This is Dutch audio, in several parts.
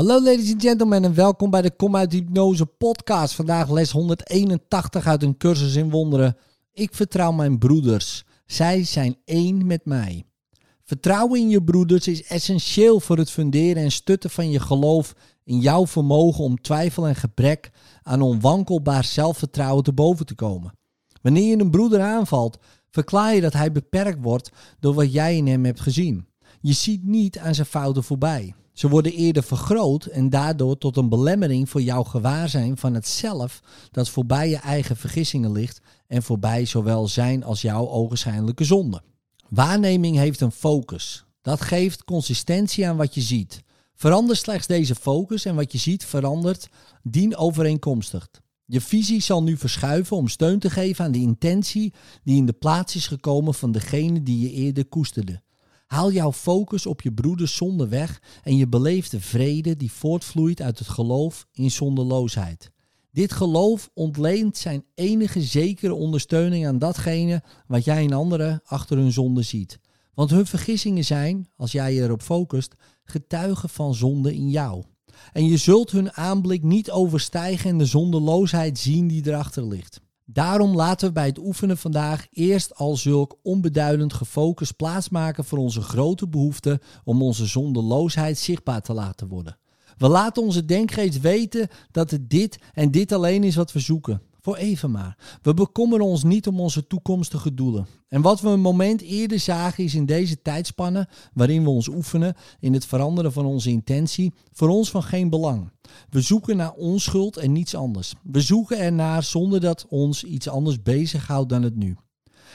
Hallo ladies and gentlemen en welkom bij de Kom uit Hypnose podcast. Vandaag les 181 uit een cursus in wonderen. Ik vertrouw mijn broeders. Zij zijn één met mij. Vertrouwen in je broeders is essentieel voor het funderen en stutten van je geloof in jouw vermogen om twijfel en gebrek aan onwankelbaar zelfvertrouwen te boven te komen. Wanneer je een broeder aanvalt, verklaar je dat hij beperkt wordt door wat jij in hem hebt gezien. Je ziet niet aan zijn fouten voorbij. Ze worden eerder vergroot en daardoor tot een belemmering voor jouw gewaarzijn van het zelf dat voorbij je eigen vergissingen ligt en voorbij zowel zijn als jouw ogenschijnlijke zonde. Waarneming heeft een focus. Dat geeft consistentie aan wat je ziet. Verander slechts deze focus en wat je ziet verandert dien overeenkomstig. Je visie zal nu verschuiven om steun te geven aan de intentie die in de plaats is gekomen van degene die je eerder koesterde. Haal jouw focus op je broeders zonde weg en je beleeft de vrede die voortvloeit uit het geloof in zondeloosheid. Dit geloof ontleent zijn enige zekere ondersteuning aan datgene wat jij in anderen achter hun zonde ziet. Want hun vergissingen zijn, als jij je erop focust, getuigen van zonde in jou. En je zult hun aanblik niet overstijgen en de zondeloosheid zien die erachter ligt. Daarom laten we bij het oefenen vandaag eerst al zulk onbeduidend gefocust plaatsmaken voor onze grote behoefte om onze zondeloosheid zichtbaar te laten worden. We laten onze denkgeest weten dat het dit en dit alleen is wat we zoeken. Voor even maar. We bekommeren ons niet om onze toekomstige doelen. En wat we een moment eerder zagen is in deze tijdspanne waarin we ons oefenen in het veranderen van onze intentie voor ons van geen belang. We zoeken naar onschuld en niets anders. We zoeken ernaar zonder dat ons iets anders bezighoudt dan het nu.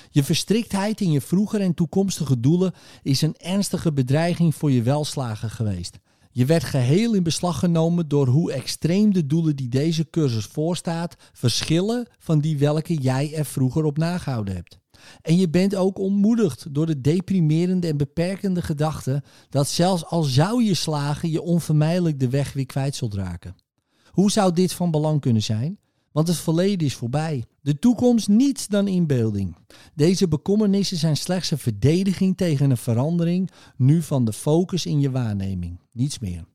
Je verstriktheid in je vroegere en toekomstige doelen is een ernstige bedreiging voor je welslagen geweest. Je werd geheel in beslag genomen door hoe extreem de doelen die deze cursus voorstaat verschillen van die welke jij er vroeger op nagehouden hebt. En je bent ook ontmoedigd door de deprimerende en beperkende gedachte dat zelfs al zou je slagen, je onvermijdelijk de weg weer kwijt zult raken. Hoe zou dit van belang kunnen zijn? Want het verleden is voorbij. De toekomst niets dan inbeelding. Deze bekommernissen zijn slechts een verdediging tegen een verandering nu van de focus in je waarneming. Niets meer.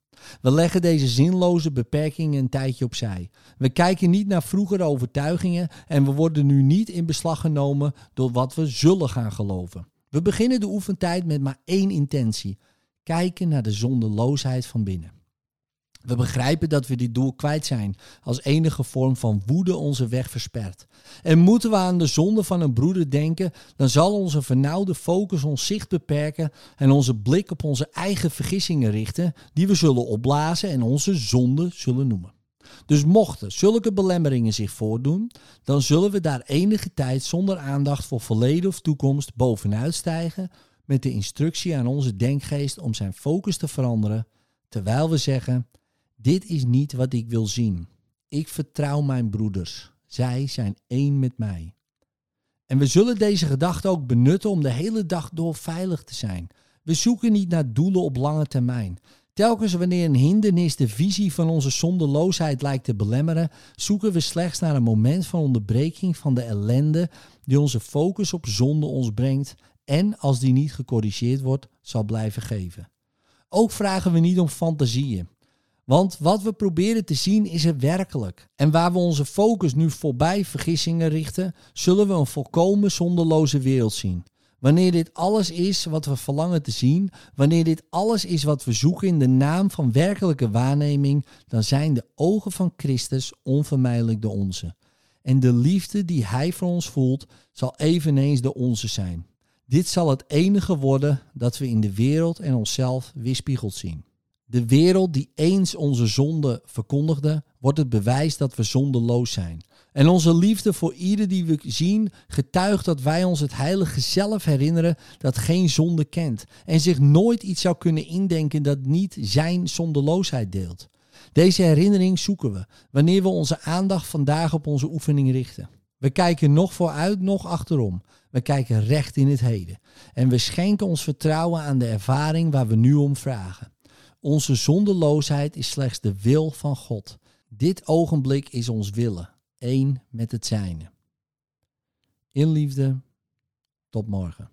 We leggen deze zinloze beperkingen een tijdje opzij. We kijken niet naar vroegere overtuigingen en we worden nu niet in beslag genomen door wat we zullen gaan geloven. We beginnen de oefentijd met maar één intentie: kijken naar de zondeloosheid van binnen. We begrijpen dat we dit doel kwijt zijn als enige vorm van woede onze weg verspert. En moeten we aan de zonde van een broeder denken, dan zal onze vernauwde focus ons zicht beperken en onze blik op onze eigen vergissingen richten, die we zullen opblazen en onze zonde zullen noemen. Dus mochten zulke belemmeringen zich voordoen, dan zullen we daar enige tijd zonder aandacht voor verleden of toekomst bovenuit stijgen met de instructie aan onze denkgeest om zijn focus te veranderen, terwijl we zeggen dit is niet wat ik wil zien. Ik vertrouw mijn broeders. Zij zijn één met mij. En we zullen deze gedachte ook benutten om de hele dag door veilig te zijn. We zoeken niet naar doelen op lange termijn. Telkens wanneer een hindernis de visie van onze zondeloosheid lijkt te belemmeren, zoeken we slechts naar een moment van onderbreking van de ellende die onze focus op zonde ons brengt en als die niet gecorrigeerd wordt, zal blijven geven. Ook vragen we niet om fantasieën. Want wat we proberen te zien is er werkelijk. En waar we onze focus nu voorbij vergissingen richten, zullen we een volkomen zonderloze wereld zien. Wanneer dit alles is wat we verlangen te zien, wanneer dit alles is wat we zoeken in de naam van werkelijke waarneming, dan zijn de ogen van Christus onvermijdelijk de onze. En de liefde die Hij voor ons voelt, zal eveneens de onze zijn. Dit zal het enige worden dat we in de wereld en onszelf weerspiegeld zien. De wereld die eens onze zonde verkondigde, wordt het bewijs dat we zondeloos zijn. En onze liefde voor ieder die we zien getuigt dat wij ons het heilige zelf herinneren dat geen zonde kent en zich nooit iets zou kunnen indenken dat niet zijn zondeloosheid deelt. Deze herinnering zoeken we wanneer we onze aandacht vandaag op onze oefening richten. We kijken nog vooruit, nog achterom. We kijken recht in het heden. En we schenken ons vertrouwen aan de ervaring waar we nu om vragen. Onze zondeloosheid is slechts de wil van God. Dit ogenblik is ons willen, één met het zijne. In liefde, tot morgen.